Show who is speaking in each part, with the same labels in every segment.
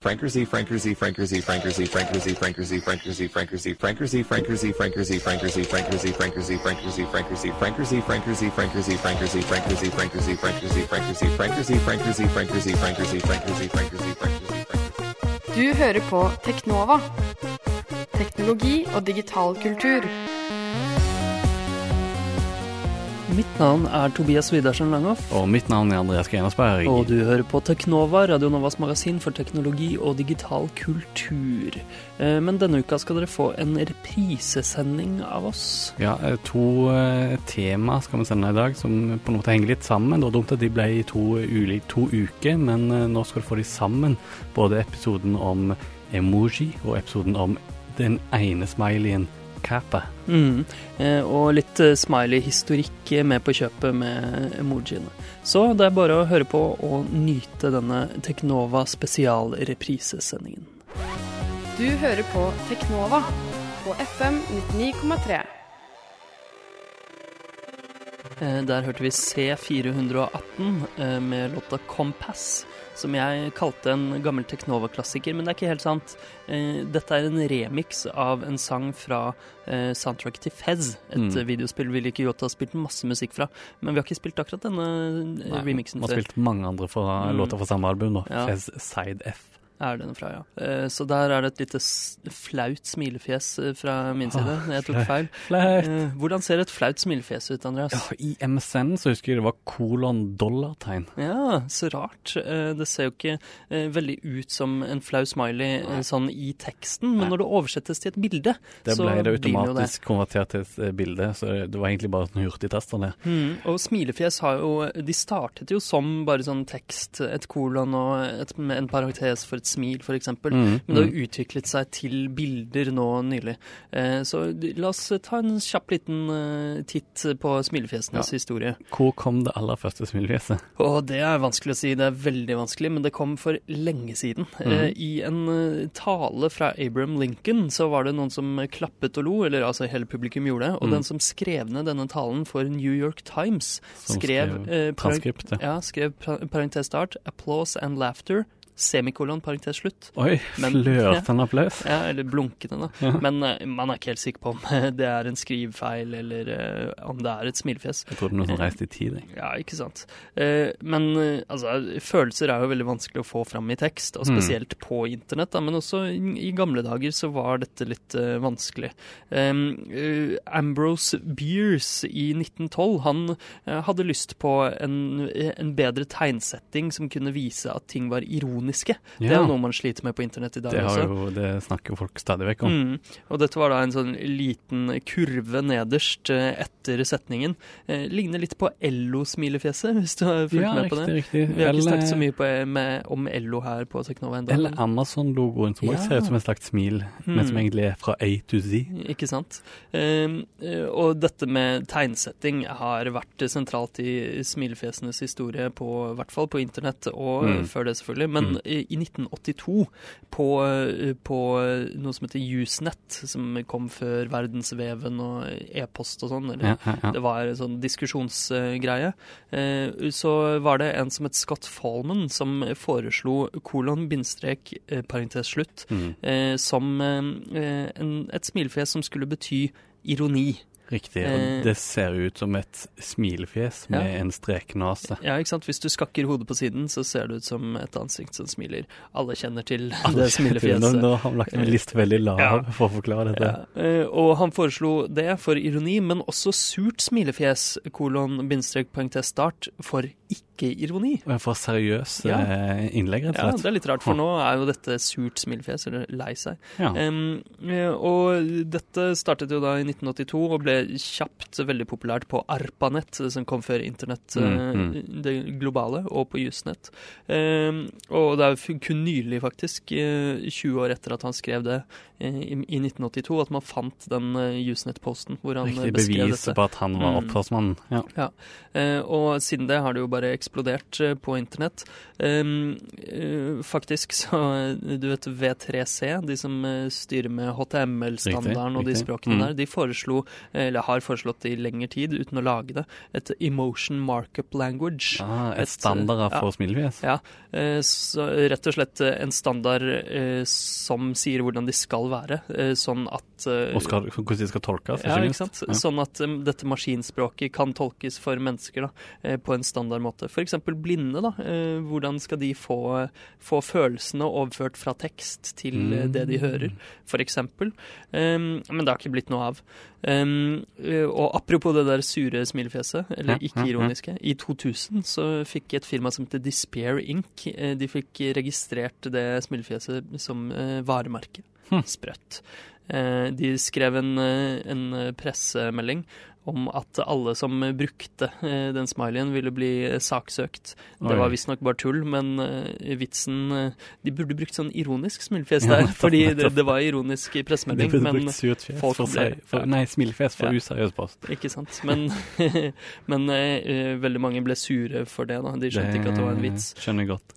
Speaker 1: Frankerzy, Franker Z Franker Z Franker Z Franker Z Franker Z Franker Z Franker Z Franker Z Franker Z Franker Z Franker Z Franker Z Franker Z Franker Z Franker Z
Speaker 2: Du hører på Teknova. Teknologi og digital kultur.
Speaker 3: Mitt navn er Tobias Widersen Langhoff.
Speaker 4: Og mitt navn er Andreas Grenersberg.
Speaker 3: Og du hører på Teknova, Radio Novas magasin for teknologi og digital kultur. Eh, Men denne uka skal dere få en reprisesending av oss.
Speaker 4: Ja, eh, to eh, tema skal vi sende i dag som på en måte henger litt sammen. Det var dumt at de ble i to, to uker, men nå skal du få de sammen. Både episoden om emoji og episoden om den ene smileyen Kappa.
Speaker 3: Mm. Eh, Og litt eh, smiley-historikk med på kjøpet med emojiene. Så det er bare å høre på og nyte denne Teknova spesialreprisesendingen.
Speaker 2: Du hører på Teknova på FM 99,3.
Speaker 3: Eh, Der hørte vi C418 eh, med låta Compass, som jeg kalte en gammel Teknova-klassiker, men det er ikke helt sant. Eh, Dette er en remix av en sang fra soundtrack til Fez, et
Speaker 4: Mm.
Speaker 3: videospill vi liker godt har spilt masse musikk fra, men vi har ikke spilt akkurat denne
Speaker 4: Nei,
Speaker 3: remixen
Speaker 4: Vi har spilt mange andre fra,
Speaker 3: Mm.
Speaker 4: låter fra samme album, da.
Speaker 3: Ja.
Speaker 4: Fez Side F.
Speaker 3: Er den fra, ja. Eh, Så der er det et lite flaut smilefjes eh, fra min side. Jeg tok feil. Eh, Hvordan ser et flaut smilefjes ut, Andreas?
Speaker 4: Ja, I MSN så husker jeg det var kolon dollartegn.
Speaker 3: Ja, så rart. Det ser jo ikke veldig ut som en flau smiley Nei. sånn i teksten, men
Speaker 4: Nei.
Speaker 3: når det oversettes til et bilde,
Speaker 4: Det
Speaker 3: så
Speaker 4: ble det
Speaker 3: blir det.
Speaker 4: automatisk konvertert til et bilde, så det var egentlig bare en hurtigtester det.
Speaker 3: Mm, og smilefjes har jo De startet jo som bare sånn tekst, et kolon og et, en parentes for et smil, f.eks.
Speaker 4: Mm,
Speaker 3: Men det har
Speaker 4: mm.
Speaker 3: jo utviklet seg til bilder nå nylig. Eh, så la oss ta en kjapp liten eh, titt på smilefjesenes
Speaker 4: Ja.
Speaker 3: historie.
Speaker 4: Hvor kom det aller første smilefjeset?
Speaker 3: Åh, det er vanskelig å si, det er veldig vanskelig, men det kom for lenge siden. Mm. I en eh, tale fra Abraham Lincoln så var det noen som klappet og lo, eller altså hele publikum gjorde det, og
Speaker 4: Mm.
Speaker 3: den som skrev ned denne talen for New York Times,
Speaker 4: Som
Speaker 3: skrev,
Speaker 4: skrev
Speaker 3: eh. Ja, skrev parentes start, applause and laughter, semikolon, parentes slutt.
Speaker 4: Oi, flørtende applaus.
Speaker 3: Ja, eller blunkende, da.
Speaker 4: Ja.
Speaker 3: Men eh, man er ikke helt sikker på om det er en skrivefeil, eller eh, om det er et smilefjes.
Speaker 4: Jeg trodde noen som reiste i tid. jeg.
Speaker 3: Ja, ikke sant. Eh, men altså, følelser er jo veldig vanskelig å få fram i tekst, og
Speaker 4: Mm.
Speaker 3: spesielt på internett. Da, men også i, i gamle dager så var dette litt vanskelig. Um, Ambrose Beers i 1912, han hadde lyst på en, en bedre tegnsetting som kunne vise at ting var ironiske. Det er jo noe man sliter med på internett i dag
Speaker 4: Det,
Speaker 3: også.
Speaker 4: jo, det snakker jo folk stadig vekk om.
Speaker 3: Mm. Og dette var da en sånn liten kurve nederst eh, etter setningen. Eh, ligner litt på Ello-smilefjeset, hvis du har fulgt
Speaker 4: Ja,
Speaker 3: med på det.
Speaker 4: riktig, riktig.
Speaker 3: Vi har ikke snakket så mye på, med, om Ello her på Teknova ennå.
Speaker 4: Eller Amazon-logoen, som også ser ut som en slags smil, men som
Speaker 3: Mm.
Speaker 4: egentlig er fra A to Z.
Speaker 3: Ikke sant. Eh, og dette med tegnsetting har vært sentralt i smilefjesenes historie, på, i hvert fall på internett, og
Speaker 4: Mm.
Speaker 3: før det selvfølgelig. Men
Speaker 4: Mm.
Speaker 3: I, i 1982, på, eh, på noe som heter Usenet, som kom før verdensveven og e-post og sånn,
Speaker 4: Ja, ja, ja.
Speaker 3: det var en sånn diskusjonsgreie, eh, så var det en som het Scott Fallman, som foreslo kolon, bindstrek, eh, parentes slutt,
Speaker 4: Mm.
Speaker 3: eh, som eh, en, et smilefjes som skulle bety ironi.
Speaker 4: Riktig.
Speaker 3: Eh.
Speaker 4: Og det ser ut som et smilefjes med
Speaker 3: Ja.
Speaker 4: en streknase.
Speaker 3: Ja, ikke sant? Hvis du skakker hodet på siden, så ser det ut som et ansikt som smiler. Alle kjenner til
Speaker 4: Alle
Speaker 3: det
Speaker 4: til
Speaker 3: smilefjeset.
Speaker 4: Nå, nå har han lagt en liste veldig lav
Speaker 3: Ja.
Speaker 4: for å forklare dette.
Speaker 3: Ja, eh, og han foreslo det for ironi, men også surt smilefjes, kolon, bindstrek, parentes, start, for ikke-ironi.
Speaker 4: Og For seriøse
Speaker 3: Ja.
Speaker 4: eh, innlegg, rett
Speaker 3: Ja, det er litt rart, for nå er jo dette surt smilefjes, eller lei seg.
Speaker 4: Ja.
Speaker 3: Eh, og dette startet jo da i 1982 og ble kjapt veldig populært på ARPANET, som kom før internett,
Speaker 4: Mm,
Speaker 3: mm. det globale, og på Jusnett. Um, og det er jo kun nylig, faktisk, eh, 20 år etter at han skrev det eh, i, i 1982, at man fant den eh, Usenet-posten hvor han eh,
Speaker 4: Riktig
Speaker 3: beskrev
Speaker 4: bevis på at han var
Speaker 3: Mm.
Speaker 4: opphavsmannen. Ja.
Speaker 3: Ja, Uh, og siden det har det jo bare eksplodert eh, på internett. Um, eh, faktisk så Du vet V3C, de som eh, styrer med HTML-standarden og de språkene
Speaker 4: Mm.
Speaker 3: der, de foreslo, eller har foreslått i lengre tid uten å lage det, et emotion markup language.
Speaker 4: Ah,
Speaker 3: Et,
Speaker 4: et standard
Speaker 3: ja.
Speaker 4: for smilefjes?
Speaker 3: Ja, eh, så rett og slett eh, en standard eh, som sier hvordan de skal være, eh, sånn at eh,
Speaker 4: Og skal, hvordan de skal tolkes?
Speaker 3: ja,
Speaker 4: minst.
Speaker 3: ikke sant?
Speaker 4: Ja.
Speaker 3: Sånn at dette maskinspråket kan tolkes for mennesker da, eh, på en standard måte. F.eks. blinde. da, eh, Hvordan skal de få, få følelsene overført fra tekst til mm. det de hører, f.eks. Um, men det har ikke blitt noe av. Um, eh, og apropos det der sure smilefjeset, eller ikke ironiske. I 2000 så fikk et firma som heter Despair Inc. eh, De fikk registrert det smilefjeset som eh, varemerke.
Speaker 4: Hm.
Speaker 3: Sprøtt. Eh, De skrev en, eh, en pressemelding om at alle som brukte eh, den smileyen, ville bli saksøkt. Det var visstnok bare tull, men eh, vitsen eh, De burde brukt sånn ironisk smilefjes der,
Speaker 4: ja,
Speaker 3: fordi det, det var ironisk
Speaker 4: De
Speaker 3: pressemelding.
Speaker 4: burde
Speaker 3: Men
Speaker 4: brukt surt fjes for, seg- for. Nei, smilefjes for
Speaker 3: Ja.
Speaker 4: useriøs post.
Speaker 3: ikke sant. Men, men veldig mange ble sure for det. da. De skjønte ikke at det var en vits.
Speaker 4: Skjønner godt.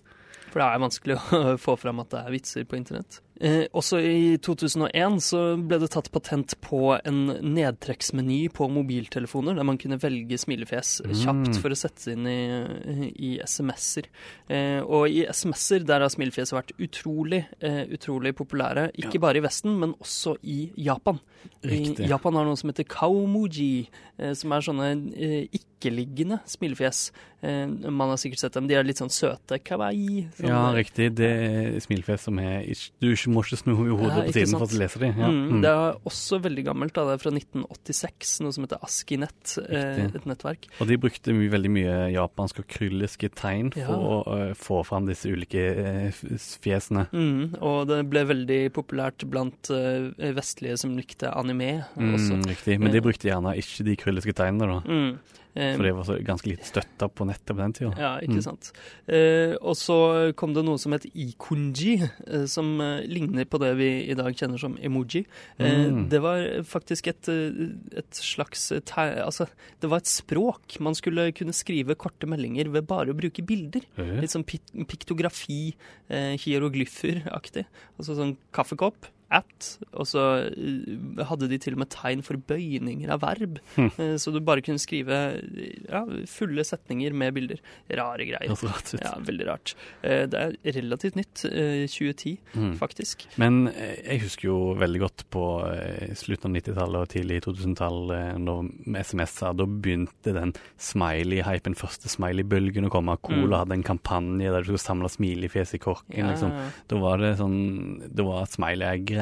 Speaker 3: For det er vanskelig å få fram at det er vitser på internett. Eh, også i 2001 så ble det tatt patent på en nedtrekksmeny på mobiltelefoner, der man kunne velge smilefjes kjapt
Speaker 4: Mm.
Speaker 3: for å sette inn i, i SMS-er. Eh, og i SMS-er der har smilefjes vært utrolig, eh, utrolig populære. Ikke bare i Vesten, men også i Japan.
Speaker 4: Riktig.
Speaker 3: I Japan har noe som heter kaomoji, eh, som er sånne eh, ikke-liggende smilefjes. Eh, man har sikkert sett dem. De er litt sånn søte. Kawaii. Sånn,
Speaker 4: Ja,
Speaker 3: eh,
Speaker 4: riktig. Det er smilfjes som er Du må ikke snu i hodet
Speaker 3: Ja,
Speaker 4: på tiden for
Speaker 3: at
Speaker 4: å lese dem. Ja.
Speaker 3: Mm,
Speaker 4: Mm.
Speaker 3: Det er også veldig gammelt. da, Det er fra 1986, noe som heter Askinet. Eh,
Speaker 4: Riktig.
Speaker 3: et nettverk.
Speaker 4: Og de brukte my veldig mye japanske og krylliske tegn for
Speaker 3: Ja.
Speaker 4: å uh, få fram disse ulike uh, fjesene.
Speaker 3: Mm, og det ble veldig populært blant uh, vestlige som likte anime også.
Speaker 4: Mm, riktig. Men de brukte gjerne ikke de krylliske tegnene, da.
Speaker 3: Eh,
Speaker 4: For det var så ganske lite støtta på nettet på den tida.
Speaker 3: Ja, ikke
Speaker 4: Mm.
Speaker 3: sant. Eh, og så kom det noe som het ikonji, eh, som eh, ligner på det vi i dag kjenner som emoji. Eh,
Speaker 4: Mm.
Speaker 3: Det var faktisk et, eh, et slags. Altså, det var et språk. Man skulle kunne skrive korte meldinger ved bare å bruke bilder.
Speaker 4: Mm.
Speaker 3: Litt sånn pik piktografi, hieroglyffer-aktig. Altså sånn kaffekopp, at, og så eh, hadde de til og med tegn for bøyninger av verb.
Speaker 4: Hm.
Speaker 3: Eh, så du bare kunne skrive ja, fulle setninger med bilder. Rare greier.
Speaker 4: Rart.
Speaker 3: Ja, veldig rart. Eh, det er relativt nytt. eh, 2010,
Speaker 4: Mm.
Speaker 3: faktisk.
Speaker 4: Men jeg husker jo veldig godt på slutten av 90-tallet og tidlig 2000-tall, eh, når- med SMS-er, da begynte den smiley-hypen, første smiley-bølgen å komme. Cola
Speaker 3: Mm.
Speaker 4: hadde en kampanje der du skulle samle smilefjes i korken, liksom. Da var det sånn Det var at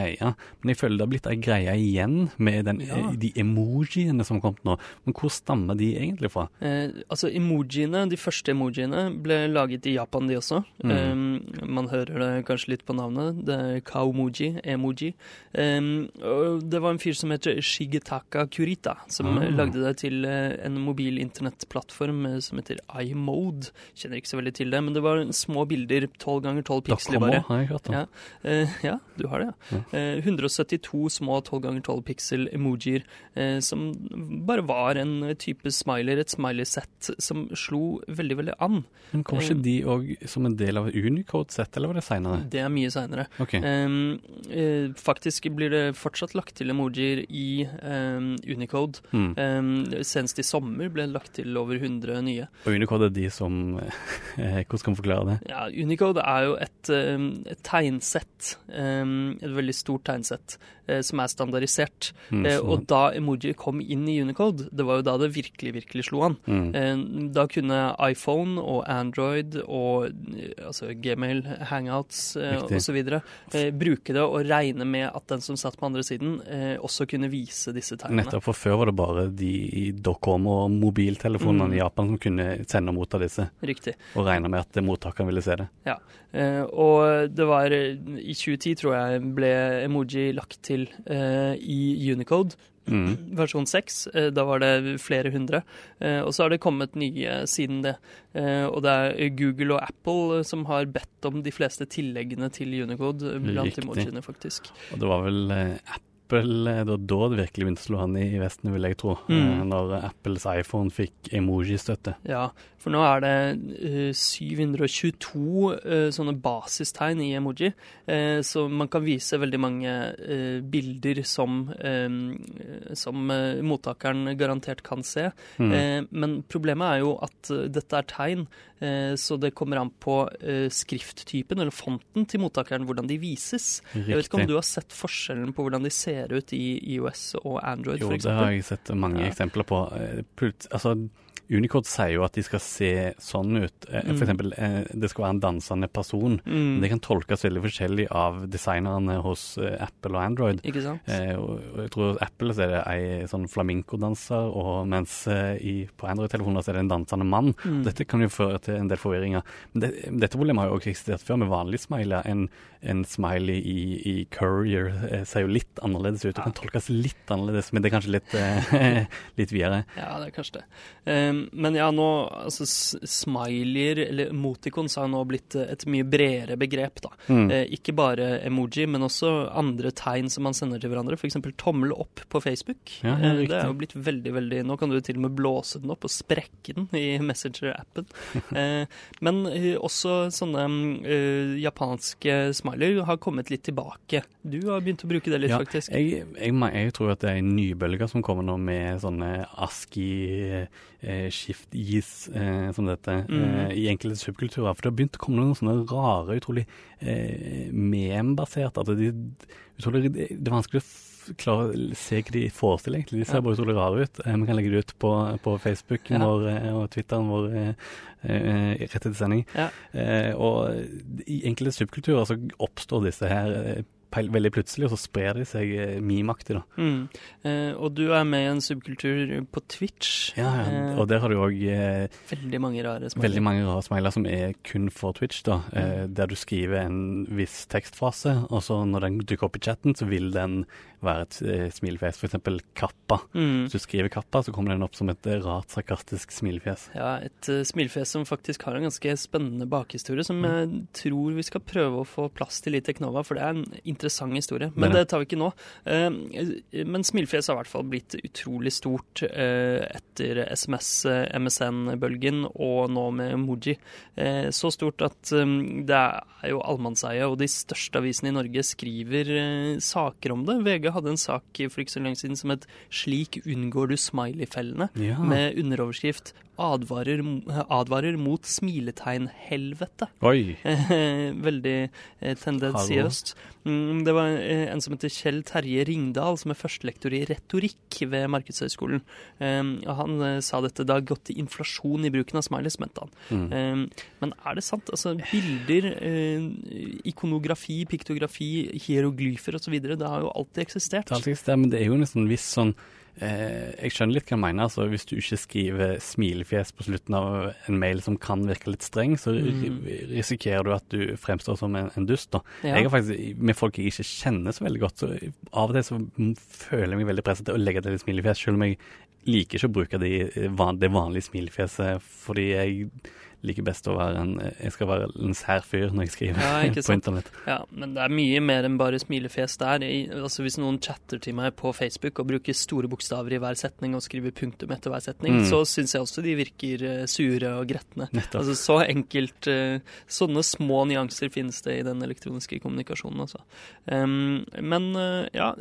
Speaker 4: er. Men jeg føler det har blitt ei greie igjen med den,
Speaker 3: Ja.
Speaker 4: de emojiene som har kommet nå. Men hvor stammer de egentlig fra?
Speaker 3: Eh, altså Emojiene, de første emojiene ble laget i Japan, de også.
Speaker 4: Mm.
Speaker 3: Eh, man hører det kanskje litt på navnet. Det er kaomoji, emoji. Eh, det var en fyr som heter Shigetaka Kurita, som
Speaker 4: Ah.
Speaker 3: lagde det til eh, en mobil internettplattform eh, som heter iMode. Kjenner ikke så veldig til det, men det var små bilder, 12 ganger 12 piksler bare.
Speaker 4: har jeg hørt om.
Speaker 3: Ja. Eh, ja, du har det, ja. Eh, 172 små 12 ganger 12 pixel emojier eh, som bare var en type smiler, et smiley-sett som slo veldig, veldig an.
Speaker 4: Men kom ikke de òg som en del av Unicode-sett, eller var det seinere?
Speaker 3: Det er mye seinere.
Speaker 4: Ok.
Speaker 3: eh, faktisk blir det fortsatt lagt til emojier i eh, Unicode.
Speaker 4: Mm.
Speaker 3: Eh, senest i sommer ble det lagt til over 100 nye.
Speaker 4: Og Unicode er de som eh, Hvordan kan man forklare det?
Speaker 3: Ja, Unicode er jo et, eh, et tegnsett, eh, et veldig stort tegnsett, eh, som er standardisert.
Speaker 4: Mm,
Speaker 3: Eh, og da emoji kom inn i Unicode, det var jo da det virkelig, virkelig slo an.
Speaker 4: mm.
Speaker 3: Eh, Da kunne iPhone og Android og eh, altså Gmail, Hangouts eh, osv. Eh, bruke det og regne med at den som satt på andre siden, eh, også kunne vise disse tegnene.
Speaker 4: Nettopp, for før var det bare de i Docom og mobiltelefonene
Speaker 3: Mm.
Speaker 4: i Japan som kunne sende og motta disse,
Speaker 3: Riktig.
Speaker 4: og regne med at mottakeren ville se det.
Speaker 3: Eh, og det var eh, i 2010, tror jeg, ble emoji lagt til eh, i Unicode.
Speaker 4: Mm.
Speaker 3: Versjon 6. Eh, da var det flere hundre. Eh, og så har det kommet nye siden det. Eh, og det er Google og Apple eh, som har bedt om de fleste tilleggene til Unicode eh, blant emojiene, faktisk.
Speaker 4: Og det var vel eh, Apple eh, Det var da det virkelig begynte å slå an i Vesten, vil jeg tro.
Speaker 3: Mm.
Speaker 4: Eh, Når Apples iPhone fikk emoji-støtte.
Speaker 3: Ja, for nå er det eh, 722 eh, sånne basistegn i emoji, så man kan vise veldig mange bilder som, som mottakeren garantert kan se.
Speaker 4: Mm.
Speaker 3: Men problemet er jo at dette er tegn, så det kommer an på skrifttypen eller fonten til mottakeren, hvordan de vises. Jeg vet ikke om du har sett forskjellen på hvordan de ser ut i iOS og Android,
Speaker 4: Jo,
Speaker 3: f.eks.?
Speaker 4: det har jeg sett mange
Speaker 3: Ja.
Speaker 4: eksempler på. Eh, plut- Altså, Unicode sier jo at de skal se sånn ut. Eh, For
Speaker 3: Mm.
Speaker 4: eksempel, eh, det skal være en dansende person.
Speaker 3: Mm,
Speaker 4: Det kan tolkes veldig forskjellig av designerne hos eh, Apple og Android.
Speaker 3: ikke sant?
Speaker 4: Og jeg tror hos Apple så er det ei sånn flamenco-danser, og mens i, på Android-telefoner så er det en dansende mann.
Speaker 3: Mm.
Speaker 4: Dette kan jo føre til en del forvirringer. Men det, dette problemet har jo også eksistert før med vanlige smileyer. En, en smiley i, i Courier ser jo litt annerledes ut. Det kan tolkes litt annerledes, men det er kanskje litt, litt videre.
Speaker 3: Ja, det er kanskje det. Um, men ja, nå altså Smileyer, eller emoticons, har nå blitt et mye bredere begrep, da.
Speaker 4: Mm.
Speaker 3: Eh, ikke bare emoji, men også andre tegn som man sender til hverandre. F.eks. tommel opp på Facebook.
Speaker 4: Ja,
Speaker 3: Eh, det er jo blitt veldig, veldig Nå kan du til og med blåse den opp og sprekke den i Messenger-appen. eh, men eh, også sånne uh, japanske smileyer har kommet litt tilbake. Du har begynt å bruke det litt,
Speaker 4: Ja,
Speaker 3: faktisk.
Speaker 4: Jeg, jeg, jeg tror at det er en nybølge som kommer nå med sånne ASCII, eh, skift-is, eh, som dette,
Speaker 3: Mm.
Speaker 4: eh, i enkelte subkulturer. For det har begynt å komme noen sånne rare, utrolig eh, mem-baserte altså de, utrolig, det er vanskelig å klare å se hva de forestiller, egentlig. De ser
Speaker 3: Ja.
Speaker 4: bare utrolig rare ut. Eh, Vi kan legge det ut på, på Facebook
Speaker 3: Ja.
Speaker 4: vår, eh, og Twitteren vår eh, rett etter sending.
Speaker 3: Ja.
Speaker 4: Eh, og i enkelte subkulturer så oppstår disse her veldig plutselig, og så sprer de seg mimaktig, memeaktig, da.
Speaker 3: Mm. Eh, og du er med i en subkultur på Twitch.
Speaker 4: Ja, ja.
Speaker 3: Eh,
Speaker 4: Og der har du òg eh,
Speaker 3: veldig mange rare smileyer.
Speaker 4: veldig mange rare smiler som er kun for Twitch, da. Eh,
Speaker 3: Mm.
Speaker 4: der du skriver en viss tekstfase, og så når den dukker opp i chatten, så vil den være et eh, smilefjes. Eksempel kappa.
Speaker 3: Mm.
Speaker 4: Hvis du skriver kappa, så kommer den opp som et eh, rart, sarkastisk smilefjes.
Speaker 3: Ja, et uh, smilefjes som faktisk har en ganske spennende bakhistorie, som
Speaker 4: Mm.
Speaker 3: jeg tror vi skal prøve å få plass til i Teknova, for det er en interessant historie. Men
Speaker 4: Det er
Speaker 3: det tar vi ikke nå. Uh, men smilefjes har i hvert fall blitt utrolig stort uh, etter SMS, eh, MSN-bølgen, og nå med emoji. Uh, så stort at um, det er jo allmannseie, og de største avisene i Norge skriver eh, saker om det. VG hadde en sak for ikke så lenge siden som het 'Slik unngår du smiley-fellene',
Speaker 4: Ja.
Speaker 3: med underoverskrift advarer, advarer mot smiletegnhelvete.
Speaker 4: Oi!
Speaker 3: Veldig eh, tendensiøst. Mm, det var eh, en som heter Kjell Terje Ringdal, som er førstelektor i retorikk ved Markedshøgskolen. Han eh, sa dette da gått til inflasjon i bruken av smileys, mente han.
Speaker 4: Mm.
Speaker 3: Men er det sant? Altså, bilder, eh, ikonografi, piktografi, hieroglyfer osv., det har jo alltid eksistert.
Speaker 4: Det har alltid eksistert, men det er jo nesten viss sånn eh, Jeg skjønner litt hva du mener. altså Hvis du ikke skriver smilefjes på slutten av en mail som kan virke litt streng, så
Speaker 3: Mm.
Speaker 4: risikerer du at du fremstår som en, en dust. da.
Speaker 3: Ja.
Speaker 4: Jeg har faktisk, Med folk jeg ikke kjenner så veldig godt, så av og til så føler jeg meg veldig presset til å legge til et smilefjes, selv om jeg liker ikke å bruke de, van, det vanlige smilefjeset, fordi jeg liker best å være en Jeg skal være en sær fyr når jeg skriver
Speaker 3: Ja,
Speaker 4: på internett.
Speaker 3: Ja, men det er mye mer enn bare smilefjes der. Jeg, altså Hvis noen chatter til meg på Facebook og bruker store bokstaver i hver setning og skriver punktum etter hver setning,
Speaker 4: Mm.
Speaker 3: så syns jeg også de virker eh, sure og gretne.
Speaker 4: Nettopp.
Speaker 3: Altså Så enkelt eh, Sånne små nyanser finnes det i den elektroniske kommunikasjonen, altså. Um, men eh, ja,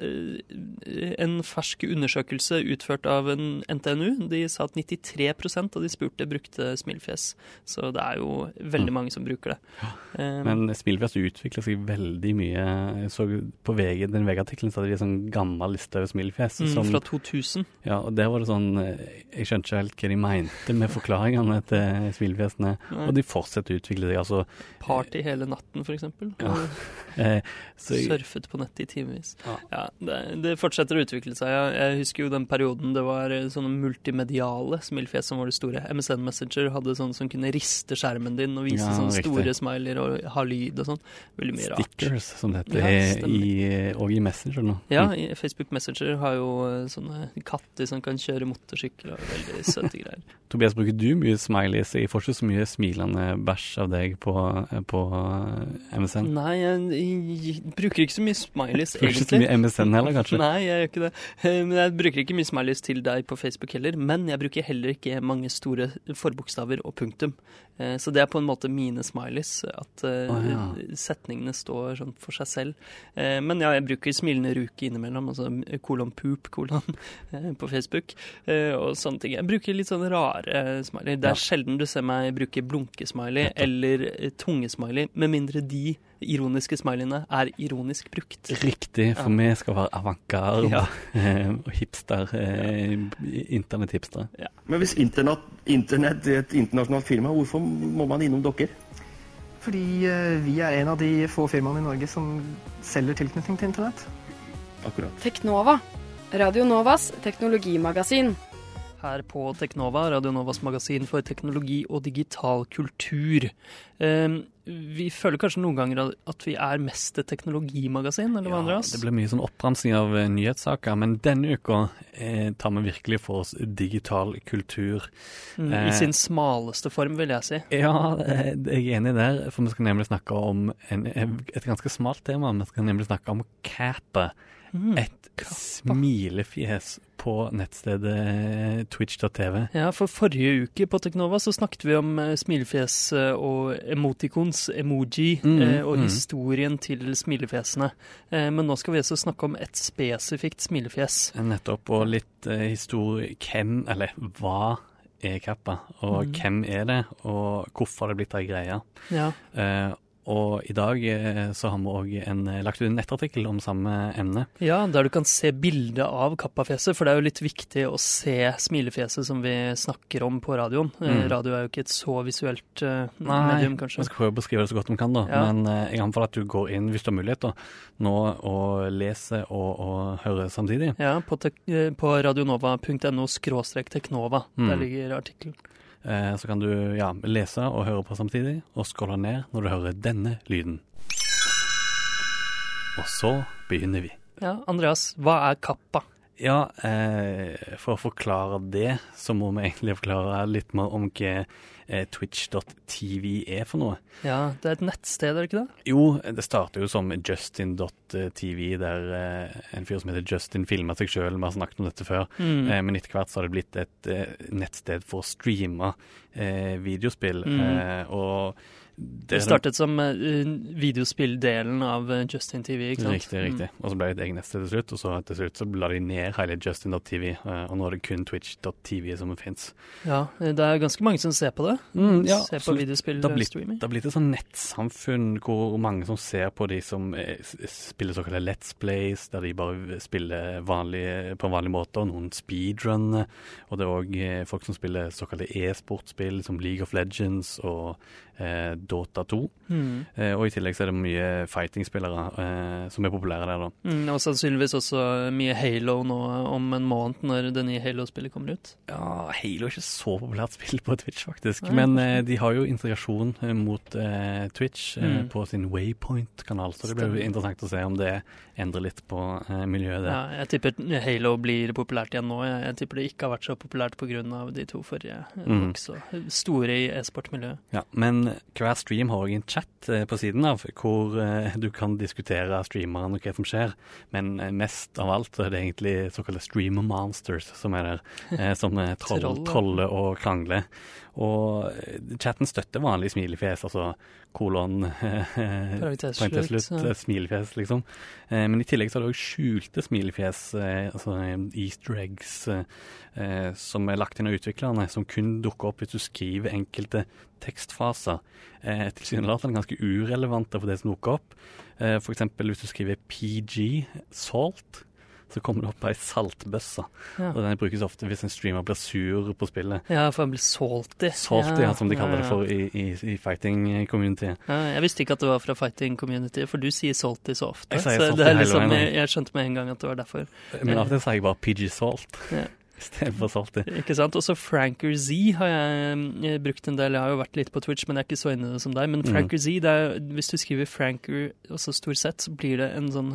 Speaker 3: en fersk undersøkelse utført av en NTNU, de sa at 93% av de spurte brukte smilefjes. Så det er jo veldig
Speaker 4: Mm.
Speaker 3: mange som bruker det. Um,
Speaker 4: Men smilefjes utvikler seg veldig mye. Jeg så på VG, den VG-artikkelen så hadde de en sånn gammel liste over smilefjes.
Speaker 3: mm, fra 2000.
Speaker 4: Ja, og der var det sånn eh, Jeg skjønte ikke helt hva de mente med forklaringene til smilefjesene.
Speaker 3: Nei.
Speaker 4: Og de fortsetter å utvikle seg, altså.
Speaker 3: Party hele natten, eksempel.
Speaker 4: Ja. Eh,
Speaker 3: Surfet på nettet i timevis.
Speaker 4: Ja.
Speaker 3: Ja, det, det fortsetter å utvikle seg. Ja. Jeg husker jo den perioden det var sånne multimediale smilfjes som var det store. MSN Messenger hadde sånne som kunne riste skjermen din og vise
Speaker 4: Ja,
Speaker 3: sånne
Speaker 4: riktig.
Speaker 3: store smileyer og ha lyd og sånn. Veldig mye rart.
Speaker 4: Stickers, som det heter,
Speaker 3: Ja,
Speaker 4: i, og i Messenger nå.
Speaker 3: Ja,
Speaker 4: Mm.
Speaker 3: i Facebook Messenger har jo eh, sånne katter som kan kjøre motorsykkel og veldig søte greier.
Speaker 4: Tobias, bruker du mye smileys? Jeg får ikke så mye smilende bæsj av deg på, på eh, MSN.
Speaker 3: Nei, jeg, jeg bruker ikke så mye smileys,
Speaker 4: egentlig. ikke så mye MSN heller, kanskje?
Speaker 3: Nei, jeg gjør ikke det. Eh, Men jeg bruker ikke mye smileys til deg på Facebook heller. Men jeg bruker heller ikke mange store forbokstaver og punktum. Eh, Så det er på en måte mine smileys. At
Speaker 4: oh, ja.
Speaker 3: setningene står sånn for seg selv. Eh, Men ja, jeg bruker smilende ruke innimellom. Altså kolon poop, kolon, på Facebook. Og sånne ting. Jeg bruker litt sånne rare smiley. Det
Speaker 4: Ja.
Speaker 3: er sjelden du ser meg bruke blunkesmiley eller tungesmiley, med mindre de ironiske smileyene er ironisk brukt.
Speaker 4: Riktig, for
Speaker 3: Ja.
Speaker 4: vi skal være avantgarde
Speaker 3: Ja.
Speaker 4: eh, og hipster. Eh, Internett-hipstere.
Speaker 5: Men hvis internett, internet, er et internasjonalt firma, hvorfor må man innom dere?
Speaker 6: Fordi eh, vi er en av de få firmaene i Norge som selger tilknytning til internett.
Speaker 5: Akkurat.
Speaker 2: Teknova. Radio Novas teknologimagasin.
Speaker 3: Her på Teknova, Radio Novas magasin for teknologi og digital kultur. Eh, vi føler kanskje noen ganger at vi er mest et teknologimagasin, eller hva,
Speaker 4: Ja, det ble mye sånn oppramsing av eh, nyhetssaker, men denne uka eh, tar vi virkelig for oss digital kultur.
Speaker 3: Mm,
Speaker 4: eh,
Speaker 3: I sin smaleste form, vil jeg si.
Speaker 4: Ja, eh, jeg er enig der, for vi skal nemlig snakke om en, et ganske smalt tema. Vi skal nemlig snakke om Kappa.
Speaker 3: Mm.
Speaker 4: Et smilefjes på nettstedet twitch.tv.
Speaker 3: Ja, for forrige uke på Teknova så snakket vi om eh, smilefjes eh, og emoticons, emoji,
Speaker 4: Mm,
Speaker 3: eh, og
Speaker 4: mm.
Speaker 3: historien til smilefjesene. Eh, men nå skal vi også snakke om et spesifikt smilefjes.
Speaker 4: Nettopp, og litt eh, historie Hvem, eller hva er Kappa, og
Speaker 3: Mm.
Speaker 4: hvem er det, og hvorfor har det blitt ei greie?
Speaker 3: Ja.
Speaker 4: Eh, og i dag eh, så har vi òg lagt ut en nettartikkel om samme emne.
Speaker 3: Ja, der du kan se bilde av kappafjeset, for det er jo litt viktig å se smilefjeset som vi snakker om på radioen. Eh,
Speaker 4: Mm.
Speaker 3: Radio er jo ikke et så visuelt eh, medium,
Speaker 4: vi skal prøve å beskrive det så godt vi kan, da.
Speaker 3: Ja.
Speaker 4: Men uh, jeg anbefaler at du går inn, hvis du har mulighet, da, nå og leser og, og hører samtidig.
Speaker 3: Ja, på, eh, på radionova.no skråstrek teknova.
Speaker 4: Mm.
Speaker 3: Der ligger artikkelen.
Speaker 4: Eh, så kan du ja, lese og høre på samtidig, og scrolle ned når du hører denne lyden. Og så begynner vi.
Speaker 3: Ja, Andreas, hva er kappa?
Speaker 4: Ja, eh, for å forklare det, så må vi egentlig forklare litt mer om hva eh, twitch.tv er for noe.
Speaker 3: Ja, det er et nettsted, er det ikke det?
Speaker 4: Jo, det starter jo som Justin.tv, der eh, en fyr som heter Justin filma seg sjøl. Vi har snakket om dette før.
Speaker 3: Mm.
Speaker 4: Eh, men etter hvert så har det blitt et eh, nettsted for å streame eh, videospill.
Speaker 3: Mm.
Speaker 4: Eh, og
Speaker 3: Det startet som uh, videospilldelen av eh, Justin TV, ikke sant?
Speaker 4: Riktig, riktig. Og så ble det et eget nettsted til slutt, og så til slutt så la de ned hele Justin.tv, eh, og nå er det kun Twitch.tv som fins.
Speaker 3: Mm. Ja, det er ganske mange som ser på det.
Speaker 4: Mm, ja,
Speaker 3: ser på
Speaker 4: absolutt.
Speaker 3: videospill
Speaker 4: Det har blitt, det har blitt et sånn nettsamfunn hvor mange som ser på de som eh, spiller såkalte Let's Plays, der de bare spiller vanlig, på en vanlig måte, og noen speedrun. Og det er òg folk som spiller såkalte e-sportspill, som League of Legends og eh, Dota 2.
Speaker 3: Mm.
Speaker 4: Eh, og i tillegg så er det mye fighting-spillere eh, som er populære der, da.
Speaker 3: Mm, og sannsynligvis også mye Halo nå om en måned, når det nye Halo-spillet kommer ut.
Speaker 4: Ja, Halo er ikke så populært spill på Twitch, faktisk.
Speaker 3: Nei,
Speaker 4: Men eh, de har jo integrasjon eh, mot eh, Twitch
Speaker 3: Mm.
Speaker 4: på sin Waypoint-kanal, så det blir jo interessant å se om det endrer litt på miljøet der.
Speaker 3: Ja, jeg tipper Halo blir populært igjen nå. Jeg, jeg tipper det ikke har vært så populært pga. de to forrige.
Speaker 4: Mm.
Speaker 3: store i e-sportmiljøet.
Speaker 4: Ja, men hver stream har òg en chat eh, på siden av, hvor eh, du kan diskutere streameren og hva som skjer. Men eh, mest av alt er det egentlig såkalte streamer monsters som er der, som eh, troll,
Speaker 3: Troll,
Speaker 4: troller og krangler. Og chatten støtter vanlig smilefjes, altså kolon
Speaker 3: Parentes slutt, ja.
Speaker 4: smilefjes, liksom. Eh, men i tillegg så er det òg skjulte smilefjes, eh, altså eh, easter eggs, eh, som er lagt inn av utviklerne, som kun dukker opp hvis du skriver enkelte tekstfaser. Eh, Tilsynelatende ganske urelevante for det som dukker opp. Eh, eksempel hvis du skriver PG, salt, så kommer det opp ei saltbøsse.
Speaker 3: Ja.
Speaker 4: Og den brukes ofte hvis en streamer blir sur på spillet.
Speaker 3: Ja, for han blir salty.
Speaker 4: Salty, ja, som de kaller
Speaker 3: ja,
Speaker 4: det for i, i, i fighting-community.
Speaker 3: Ja, jeg visste ikke at det var fra fighting community, for du sier salty så ofte.
Speaker 4: Jeg
Speaker 3: så det er liksom, jeg, jeg skjønte med en gang at det var derfor.
Speaker 4: Men av og til sier jeg bare PG Salt. Istedenfor salty.
Speaker 3: Ikke sant? Også Franker Z har jeg eh, brukt en del. Jeg har jo vært litt på Twitch, men jeg er ikke så inne i det som deg. Men
Speaker 4: Mm.
Speaker 3: Franker Z, det er, hvis du skriver Franker og så stor sett, så blir det en sånn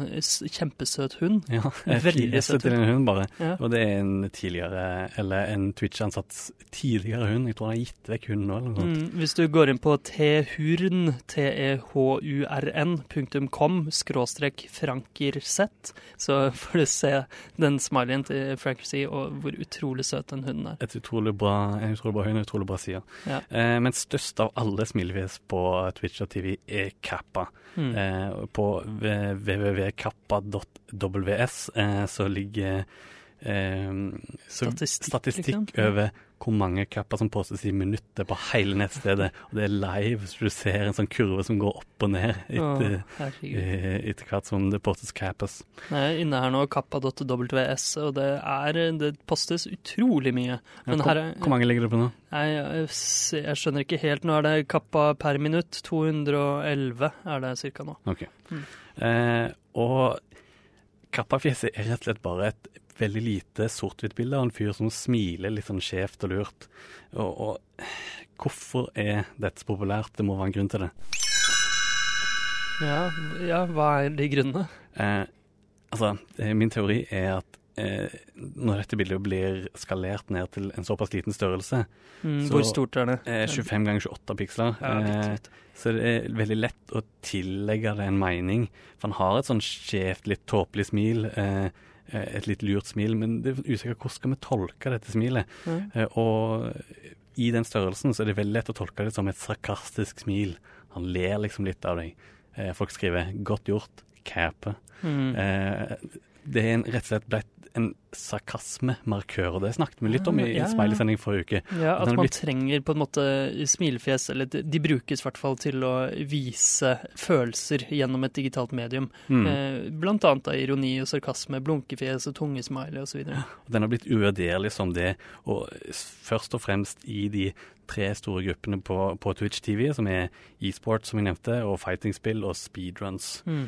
Speaker 3: kjempesøt hund.
Speaker 4: Ja,
Speaker 3: Veldig søt
Speaker 4: en hund, bare.
Speaker 3: Ja.
Speaker 4: Og det er en tidligere, eller en Twitch-ansatt tidligere hund. Jeg tror han har gitt vekk hunden nå, eller noe sånt.
Speaker 3: Mm, hvis du går inn på thurn, t-e-h-u-r-n, punktum com, skråstrek frankersett, så får du se den smileyen til Franker Z, og hvor utrolig søt den hunden er.
Speaker 4: Et utrolig bra, en utrolig bra hund, en utrolig bra side.
Speaker 3: Ja.
Speaker 4: Eh, men størst av alle smilefjes på Twitch og TV er Kappa.
Speaker 3: Mm.
Speaker 4: Eh, på www.kappa.ws eh, så ligger så
Speaker 3: Statistikk,
Speaker 4: statistikk
Speaker 3: liksom.
Speaker 4: Over hvor mange kapper som postes i minuttet på hele nettstedet. Og det er live, så du ser en sånn kurve som går opp og ned etter, oh, etter hvert som det postes cappers.
Speaker 3: Jeg er inne her nå, kappa.ws, og det, er, det postes utrolig mye. Men
Speaker 4: hvor,
Speaker 3: er,
Speaker 4: hvor mange ligger det på nå?
Speaker 3: jeg, jeg, jeg skjønner ikke helt. Nå er det kappa per minutt. 211 er det cirka nå.
Speaker 4: Ok.
Speaker 3: Mm.
Speaker 4: Eh, og Kappafjeset er rett og slett bare et veldig lite sort-hvitt bilde av en fyr som smiler litt sånn skjevt og lurt. Og, og hvorfor er dette så populært? Det må være en grunn til det.
Speaker 3: Ja, ja hva er de grunnene?
Speaker 4: Eh, altså, eh, min teori er at eh, når dette bildet blir skalert ned til en såpass liten størrelse,
Speaker 3: Mm,
Speaker 4: Så-
Speaker 3: hvor stort er det?
Speaker 4: eh, 25 ganger 28 piksler,
Speaker 3: Ja, litt,
Speaker 4: eh,
Speaker 3: litt.
Speaker 4: så det er veldig lett å tillegge det en mening. For han har et sånn skjevt, litt tåpelig smil. Eh, et litt lurt smil, men det er usikkert hvordan skal vi tolke dette smilet.
Speaker 3: Mm.
Speaker 4: Eh, og i den størrelsen så er det veldig lett å tolke det som et sarkastisk smil. Han ler liksom litt av deg. Eh, folk skriver 'godt gjort', 'cape'.
Speaker 3: Mm.
Speaker 4: Eh, det er en, rett og slett blitt en sarkasmemarkør, og det snakket vi litt om i,
Speaker 3: en ja.
Speaker 4: Smiley-sending forrige uke.
Speaker 3: Ja, at man
Speaker 4: blitt-
Speaker 3: trenger på en måte smilefjes, eller de, brukes i hvert fall til å vise følelser gjennom et digitalt medium.
Speaker 4: Mm.
Speaker 3: Eh, blant annet av ironi og sarkasme, blunkefjes og tungesmiley osv.
Speaker 4: Den har blitt uvurderlig som det, og først og fremst i de tre store gruppene på, på Twitch TV, som er e-sport, som vi nevnte, og fighting-spill og speedruns.
Speaker 3: Mm.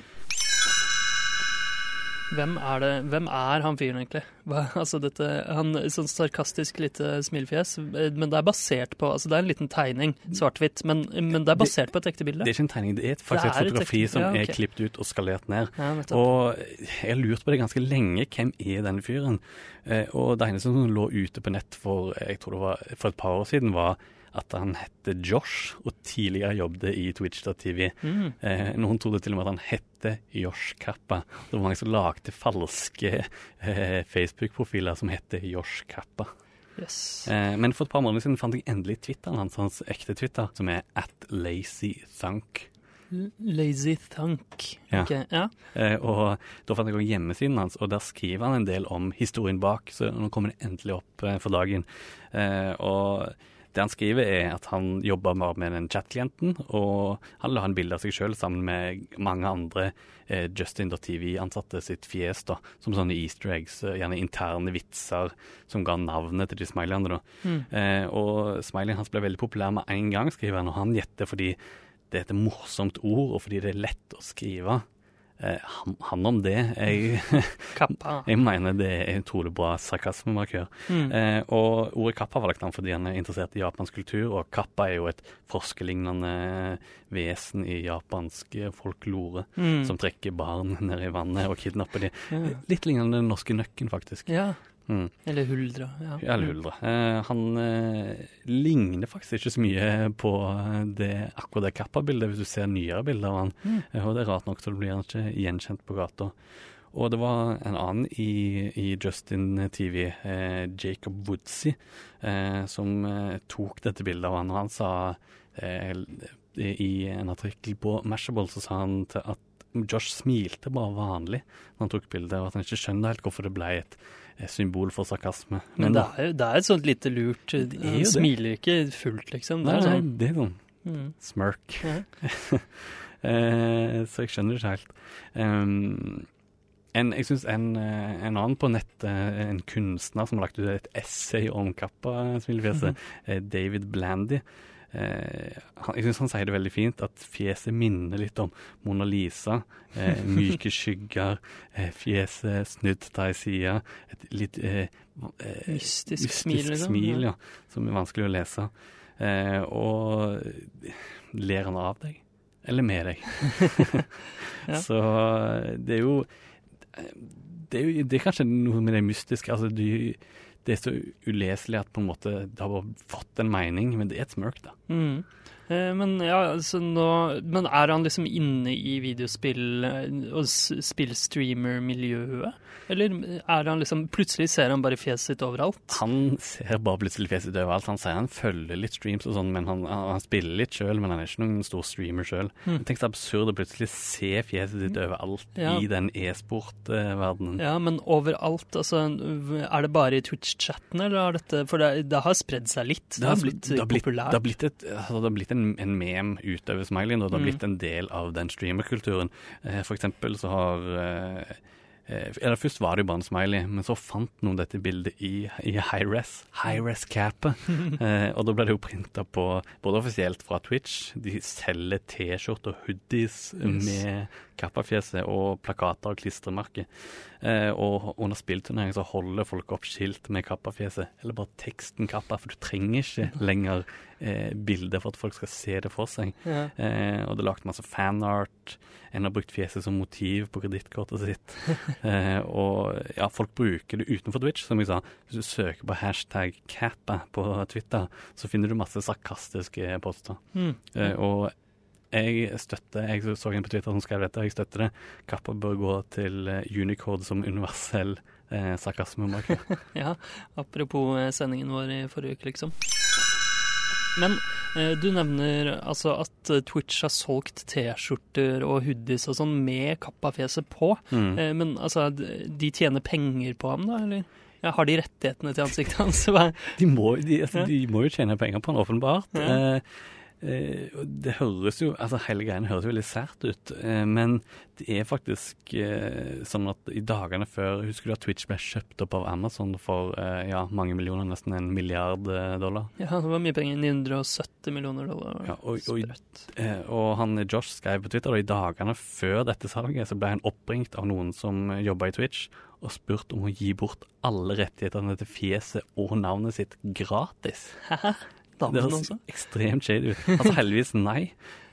Speaker 3: Hvem er det, hvem er han fyren egentlig? Hva, altså dette, han Sånn sarkastisk lite smilefjes, men det er basert på Altså det er en liten tegning, svart-hvitt, men, men det er basert på et ekte bilde.
Speaker 4: Det er ikke en tegning, det er faktisk
Speaker 3: Det
Speaker 4: et fotografi som
Speaker 3: ja, okay.
Speaker 4: er klippet ut og skalert ned.
Speaker 3: Ja.
Speaker 4: Og jeg har lurt på det ganske lenge. Hvem er denne fyren? Eh, og det eneste som lå ute på nett for jeg tror det var for et par år siden, var at han hette Josh, og tidligere jobbet i Twitch.tv.
Speaker 3: Mm.
Speaker 4: Eh, noen trodde til og med at han hette Josh Kappa. Det var mange som lagde falske eh, Facebook-profiler som hette Josh Kappa.
Speaker 3: Yes.
Speaker 4: Eh, men for et par måneder siden fant jeg endelig Twitteren hans, hans ekte Twitter, som er at lazythunk.
Speaker 3: Lazy Thunk.
Speaker 4: Ja.
Speaker 3: Okay, ja.
Speaker 4: Eh, og da fant jeg også hjemmesiden hans, og der skriver han en del om historien bak, så nå kommer det endelig opp eh, for dagen. Eh, og det han skriver er at han jobber bare med den chat-klienten, og han la en bilde av seg sjøl sammen med mange andre eh, Justin.tv-ansatte sitt fjes, da, som sånne easter eggs, eh, gjerne interne vitser som ga navnet til de smileyene.
Speaker 3: Mm.
Speaker 4: Eh, og smileyen hans ble veldig populær med en gang, skriver han, og han gjetter fordi det er et morsomt ord, og fordi det er lett å skrive. Eh, han, han om det. Jeg,
Speaker 3: Kappa.
Speaker 4: jeg mener det er utrolig bra sarkasmemarkør.
Speaker 3: Mm.
Speaker 4: Eh, og ordet kappa valgte han fordi han er interessert i japansk kultur, og kappa er jo et forskerlignende vesen i japansk folklore
Speaker 3: Mm.
Speaker 4: som trekker barn ned i vannet og kidnapper de.
Speaker 3: Ja.
Speaker 4: Litt lignende den norske nøkken, faktisk.
Speaker 3: ja.
Speaker 4: Mm.
Speaker 3: Eller huldra. Ja.
Speaker 4: Eller Huldra. Eh, han eh, ligner faktisk ikke så mye på det, akkurat det Kappa-bildet, hvis du ser nyere bilder av han.
Speaker 3: Mm.
Speaker 4: Eh, og det er rart nok, så blir han ikke gjenkjent på gata. Og det var en annen i, i Justin TV, eh, Jacob Woodsey, eh, som eh, tok dette bildet av han, og han sa i en artikkel på Mashable, så sa han til at Josh smilte bare vanlig når han tok bildet, og at han ikke skjønner helt hvorfor det ble et eh, symbol for sarkasme.
Speaker 3: Men det er, jo- det er et sånt lite lurt
Speaker 4: jo
Speaker 3: Han smiler ikke fullt, liksom. Det
Speaker 4: Nei,
Speaker 3: er sånn
Speaker 4: det er sånn
Speaker 3: mm.
Speaker 4: smirk.
Speaker 3: Ja.
Speaker 4: Eh, så jeg skjønner det ikke helt. Um, en, jeg syns en, eh, en annen på nettet, en kunstner som har lagt ut et essay om Kappa-smilefjeset,
Speaker 3: mm
Speaker 4: -hmm. David Blandy, eh, han, Jeg syns han sier det veldig fint, at fjeset minner litt om Mona Lisa. Eh, myke skygger, eh, fjeset snudd til ei side. Et litt eh, eh,
Speaker 3: Mystisk smil, liksom.
Speaker 4: smil, ja. Som er vanskelig å lese. Eh, og ler han av deg? Eller med deg?
Speaker 3: Ja.
Speaker 4: Så det er jo det er, jo, det er kanskje noe med det mystiske. Altså, du, det er så uleselig at på en måte det har bare fått en mening, men det er et smørk, da.
Speaker 3: Mm. Eh, Men ja, altså nå Men er han liksom inne i videospill- eh, og spillstreamer-miljøet? Eller er han liksom Plutselig ser han bare fjeset sitt overalt?
Speaker 4: Han ser bare plutselig fjeset sitt overalt. Han sier han følger litt streams og sånn, men han, han spiller litt sjøl, men han er ikke noen stor streamer sjøl.
Speaker 3: Mm.
Speaker 4: Tenk så absurd å plutselig se fjeset sitt overalt
Speaker 3: Ja.
Speaker 4: i den e-sport-verdenen.
Speaker 3: Ja, men overalt, altså Er det bare i Twitch-chatten, eller har dette For det, det har spredd seg litt? Det har blitt
Speaker 4: det har blitt,
Speaker 3: populært?
Speaker 4: Det har blitt, et, altså, det har blitt en, en mem utover smileyen, og det har
Speaker 3: Mm.
Speaker 4: blitt en del av den streamerkulturen. Eh, for eksempel så har eh, eh, eller Først var det jo bare en smiley, men så fant noen dette bildet i, i high-res. High-res-capet. eh, og da ble det jo printa på, både offisielt fra Twitch, de selger T-skjorter og hoodies med kappafjeset og plakater og klistremerker. Eh, og under spillturnering så holder folk opp skilt med kappafjeset, eller bare teksten kappa, for du trenger ikke lenger eh, bilder for at folk skal se det for seg.
Speaker 3: Ja.
Speaker 4: Eh, og det er lagd masse fanart. En har brukt fjeset som motiv på kredittkortet sitt. eh, og ja, folk bruker det utenfor Twitch, som jeg sa. Hvis du søker på hashtag Kappa på Twitter, så finner du masse sarkastiske poster.
Speaker 3: Mm.
Speaker 4: Eh, og jeg støtter Jeg så en på Twitter som skrev dette, og jeg støtter det. Kappa bør gå til eh, Unicode som universell eh, sarkasmemarked.
Speaker 3: Ja, apropos eh, sendingen vår i forrige uke, liksom. Men du nevner altså at eh, Twitch har solgt T-skjorter og hoodies og sånn med kappafjeset på.
Speaker 4: Mm.
Speaker 3: Eh, men altså, de tjener penger på ham, da, eller? Ja, har de rettighetene til ansiktet hans?
Speaker 4: De må, de, altså, de må jo tjene penger på han, åpenbart.
Speaker 3: Ja.
Speaker 4: Eh, eh, det høres jo Altså, hele greien høres jo veldig sært ut, eh, men det er faktisk eh, sånn at i dagene før Husker du at Twitch ble kjøpt opp av Amazon for eh, ja, mange millioner, nesten en milliard eh, dollar?
Speaker 3: Ja, det var mye penger. 970 millioner dollar.
Speaker 4: Ja, og, og, eh, og han Josh skrev på Twitter, og i dagene før dette salget så ble han oppringt av noen som jobba i Twitch, og spurt om å gi bort alle rettighetene til fjeset og navnet sitt gratis. Det høres ekstremt shady ut. Altså heldigvis nei.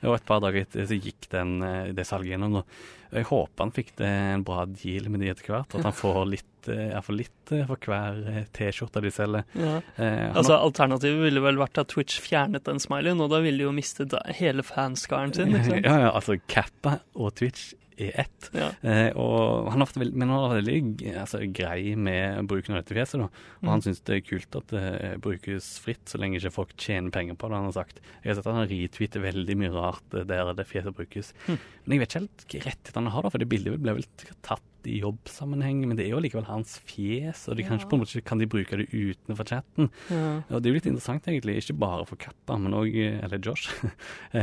Speaker 4: Og et par dager etter så gikk den, eh, det salget gjennom. Og Jeg håper han fikk det en bra deal med de etter hvert. At han får litt, eh, i hvert fall litt eh, for hver T-skjorte de selger.
Speaker 3: Ja.
Speaker 4: Eh,
Speaker 3: Altså, Alternativet ville vel vært at Twitch fjernet den smileyen, og da ville de jo mistet hele fanskaren sin. sant?
Speaker 4: Ja, ja, altså Kappa og Twitch er ett.
Speaker 3: Ja.
Speaker 4: Eh, og han har vært veldig, men han har vært veldig altså, grei med bruken av dette fjeset. da. Og han
Speaker 3: Mm.
Speaker 4: syns det er kult at det eh, brukes fritt, så lenge ikke folk tjener penger på det. Han har sagt. Jeg har sett at han retweeter veldig mye rart eh, der det fjeset brukes.
Speaker 3: Mm.
Speaker 4: Men jeg vet ikke helt hvilke rettigheter han har, da, for det bildet ble vel tatt i jobbsammenheng. Men det er jo likevel hans fjes, og de kan,
Speaker 3: Ja.
Speaker 4: ikke, på en måte, kan de bruke det utenfor chatten.
Speaker 3: Ja.
Speaker 4: Og det er jo litt interessant, egentlig. Ikke bare for Kappa, men òg Eller Josh.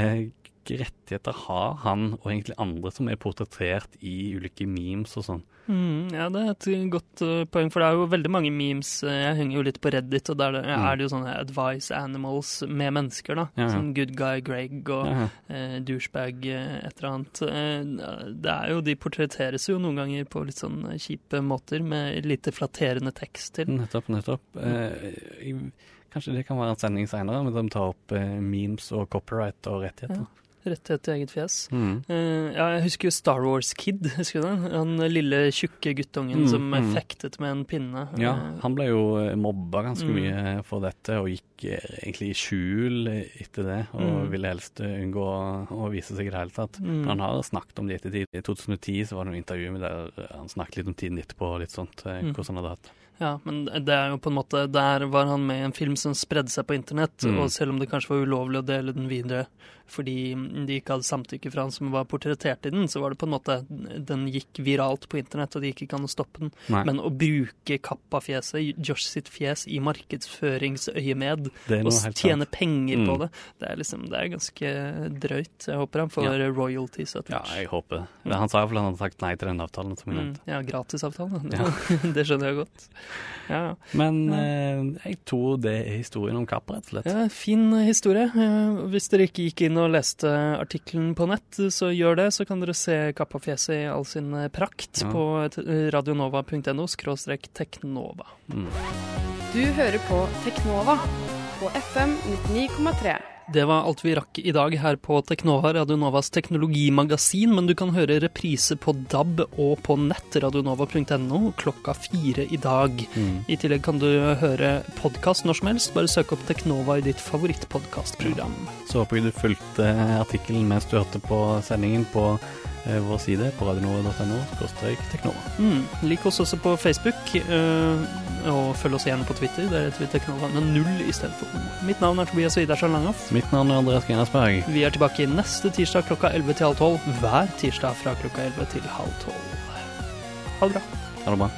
Speaker 4: Eh, Hvilke rettigheter har han og egentlig andre som er portrettert i ulike memes og sånn?
Speaker 3: Mm, ja, det er et godt uh, poeng, for det er jo veldig mange memes. uh, Jeg henger jo litt på Reddit, og der det-
Speaker 4: Mm.
Speaker 3: er det jo sånne advice animals med mennesker, da.
Speaker 4: Ja, ja.
Speaker 3: Som Good Guy Greg og
Speaker 4: Ja, ja.
Speaker 3: eh, douchebag eh, et eller annet. Uh, det er jo, De portretteres jo noen ganger på litt sånn kjipe måter, med lite flatterende tekst til.
Speaker 4: Nettopp, nettopp. Eh, jeg, kanskje det kan være en sending seinere, men de tar opp eh, memes og copyright og rettigheter.
Speaker 3: Rettighet til eget fjes.
Speaker 4: Mm.
Speaker 3: Uh, ja, jeg husker jo Star Wars Kid, husker du det? Han lille, tjukke guttungen
Speaker 4: Mm,
Speaker 3: som
Speaker 4: mm.
Speaker 3: fektet med en pinne.
Speaker 4: Ja,
Speaker 3: Eh,
Speaker 4: han ble jo eh, mobba ganske
Speaker 3: Mm.
Speaker 4: mye for dette, og gikk egentlig i skjul etter det, og
Speaker 3: Mm.
Speaker 4: ville helst unngå å- vise seg i det hele tatt.
Speaker 3: Mm.
Speaker 4: Han har snakket om det ettertid. I 2010 så var det noe intervju med der han snakket litt om tiden etterpå, og litt sånt, hvordan han hadde hatt
Speaker 3: Ja, men det er jo på en måte Der var han med i en film som spredde seg på internett,
Speaker 4: Mm.
Speaker 3: og selv om det kanskje var ulovlig å dele den videre fordi de ikke hadde samtykke fra han som var portrettert i den, så var det på en måte Den gikk viralt på internett, og det gikk ikke an å stoppe den.
Speaker 4: Nei.
Speaker 3: Men å bruke Kappa-fjeset, Josh sitt fjes, i markedsføringsøyemed, og tjene penger på
Speaker 4: Mm.
Speaker 3: det, det er liksom Det er ganske drøyt. Jeg håper han får royalties etter
Speaker 4: Ja, jeg håper det. Han sa iallfall han hadde sagt nei til den avtalen. som jeg
Speaker 3: Mm, ja, gratisavtalen.
Speaker 4: Ja.
Speaker 3: det skjønner jeg godt. Ja.
Speaker 4: Men eh, jeg tror det er historien om Kapp, rett og slett.
Speaker 3: Ja, fin historie. Eh, Hvis dere ikke gikk inn og leste artikkelen på nett, så gjør det. Så kan dere se Kappa-fjeset i all sin eh, prakt
Speaker 4: Ja.
Speaker 3: på radionova.no skråstrek teknova.
Speaker 4: Mm.
Speaker 2: Du hører på Teknova på FM 99,3.
Speaker 3: Det var alt vi rakk i dag her på Teknova, Radionovas teknologimagasin, men du kan høre reprise på DAB og på nett, radionova.no, klokka fire i dag.
Speaker 4: Mm.
Speaker 3: I tillegg kan du høre podkast når som helst, bare søk opp Teknova i ditt favorittpodkastprogram.
Speaker 4: Så håper vi du fulgte artikkelen mens du hørte på sendingen på vår side på radionova.no teknova.
Speaker 3: Mm. Lik oss også på Facebook, eh, og følg oss gjerne på Twitter. Der heter vi Teknova med null istedenfor O. Mitt navn er Tobias Widersen Langhoff.
Speaker 4: Mitt navn er Andreas Grenasberg.
Speaker 3: Vi er tilbake neste tirsdag klokka 11 til halv 12. Hver tirsdag fra klokka 11 til halv 12. Ha det bra.
Speaker 4: Ha det bra.